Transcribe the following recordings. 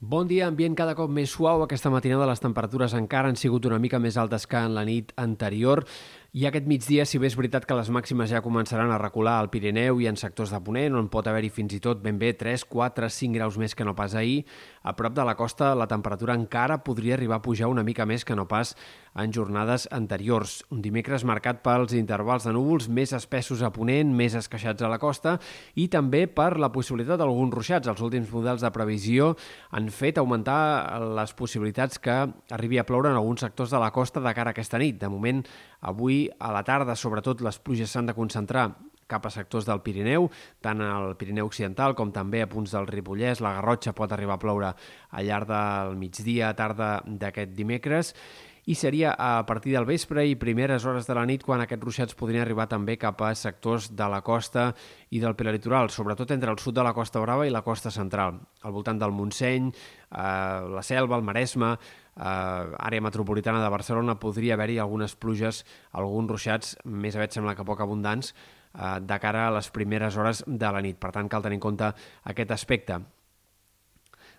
Bon dia, ambient cada cop més suau. Aquesta matinada les temperatures encara han sigut una mica més altes que en la nit anterior. I aquest migdia, si bé és veritat que les màximes ja començaran a recular al Pirineu i en sectors de Ponent, on pot haver-hi fins i tot ben bé 3, 4, 5 graus més que no pas ahir, a prop de la costa la temperatura encara podria arribar a pujar una mica més que no pas en jornades anteriors. Un dimecres marcat pels intervals de núvols més espessos a Ponent, més esqueixats a la costa i també per la possibilitat d'alguns ruixats. Els últims models de previsió han fet augmentar les possibilitats que arribi a ploure en alguns sectors de la costa de cara a aquesta nit. De moment, Avui a la tarda, sobretot, les pluges s'han de concentrar cap a sectors del Pirineu, tant al Pirineu Occidental com també a punts del Ripollès. La Garrotxa pot arribar a ploure al llarg del migdia, tarda d'aquest dimecres, i seria a partir del vespre i primeres hores de la nit quan aquests ruixats podrien arribar també cap a sectors de la costa i del prelitoral, sobretot entre el sud de la Costa Brava i la costa central, al voltant del Montseny, eh, la Selva, el Maresme, eh, àrea metropolitana de Barcelona, podria haver-hi algunes pluges, alguns ruixats, més aviat sembla que poc abundants, eh, de cara a les primeres hores de la nit. Per tant, cal tenir en compte aquest aspecte.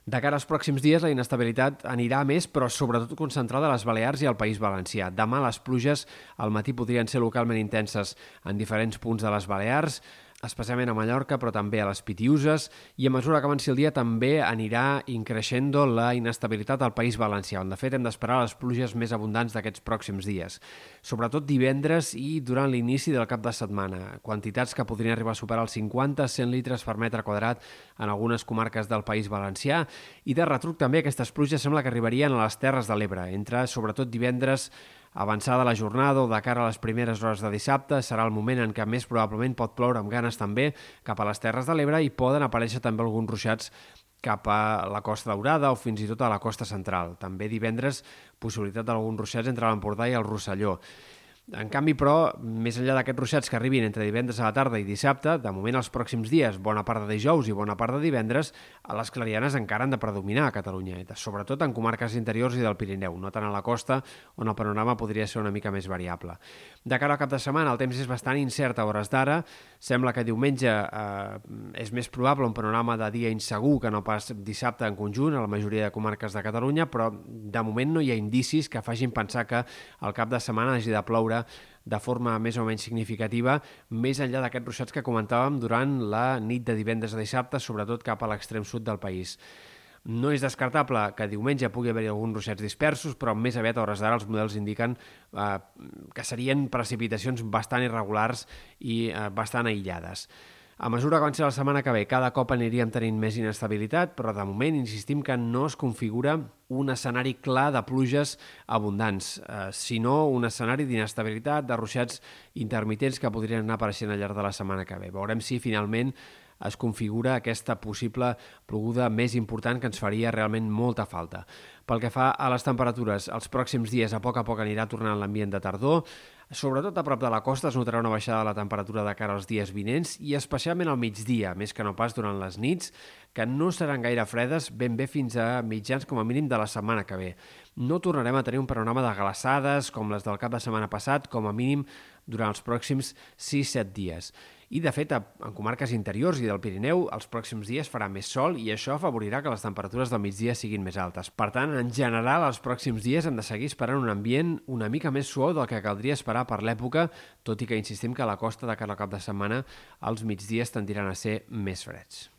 De cara als pròxims dies, la inestabilitat anirà més, però sobretot concentrada a les Balears i al País Valencià. Demà les pluges al matí podrien ser localment intenses en diferents punts de les Balears, especialment a Mallorca, però també a les Pitiuses, i a mesura que avanci el dia també anirà increixendo la inestabilitat al País Valencià, on de fet hem d'esperar les pluges més abundants d'aquests pròxims dies. Sobretot divendres i durant l'inici del cap de setmana, quantitats que podrien arribar a superar els 50-100 litres per metre quadrat en algunes comarques del País Valencià, i de retruc també aquestes pluges sembla que arribarien a les Terres de l'Ebre, entre sobretot divendres Avançada la jornada o de cara a les primeres hores de dissabte serà el moment en què més probablement pot ploure amb ganes també cap a les Terres de l'Ebre i poden aparèixer també alguns ruixats cap a la Costa Daurada o fins i tot a la costa central. També divendres possibilitat d'alguns ruixats entre l'Empordà i el Rosselló. En canvi, però, més enllà d'aquests ruixats que arribin entre divendres a la tarda i dissabte, de moment els pròxims dies, bona part de dijous i bona part de divendres, a les clarianes encara han de predominar a Catalunya, sobretot en comarques interiors i del Pirineu, no tant a la costa, on el panorama podria ser una mica més variable. De cara al cap de setmana, el temps és bastant incert a hores d'ara. Sembla que diumenge eh, és més probable un panorama de dia insegur que no pas dissabte en conjunt a la majoria de comarques de Catalunya, però de moment no hi ha indicis que facin pensar que el cap de setmana hagi de ploure de forma més o menys significativa, més enllà d'aquests ruixats que comentàvem durant la nit de divendres a dissabte, sobretot cap a l'extrem sud del país. No és descartable que diumenge pugui haver-hi alguns ruixats dispersos, però més aviat a hores d'ara els models indiquen eh, que serien precipitacions bastant irregulars i eh, bastant aïllades. A mesura que avanci la setmana que ve, cada cop aniríem tenint més inestabilitat, però de moment insistim que no es configura un escenari clar de pluges abundants, eh, sinó un escenari d'inestabilitat, de ruixats intermitents que podrien anar apareixent al llarg de la setmana que ve. Veurem si finalment es configura aquesta possible ploguda més important que ens faria realment molta falta. Pel que fa a les temperatures, els pròxims dies a poc a poc anirà tornant l'ambient de tardor, Sobretot a prop de la costa es notarà una baixada de la temperatura de cara als dies vinents i especialment al migdia, més que no pas durant les nits, que no seran gaire fredes ben bé fins a mitjans com a mínim de la setmana que ve. No tornarem a tenir un panorama de glaçades com les del cap de setmana passat, com a mínim durant els pròxims 6-7 dies. I, de fet, en comarques interiors i del Pirineu, els pròxims dies farà més sol i això afavorirà que les temperatures del migdia siguin més altes. Per tant, en general, els pròxims dies hem de seguir esperant un ambient una mica més suau del que caldria esperar per l'època, tot i que insistim que a la costa de cara al cap de setmana els migdies tendiran a ser més freds.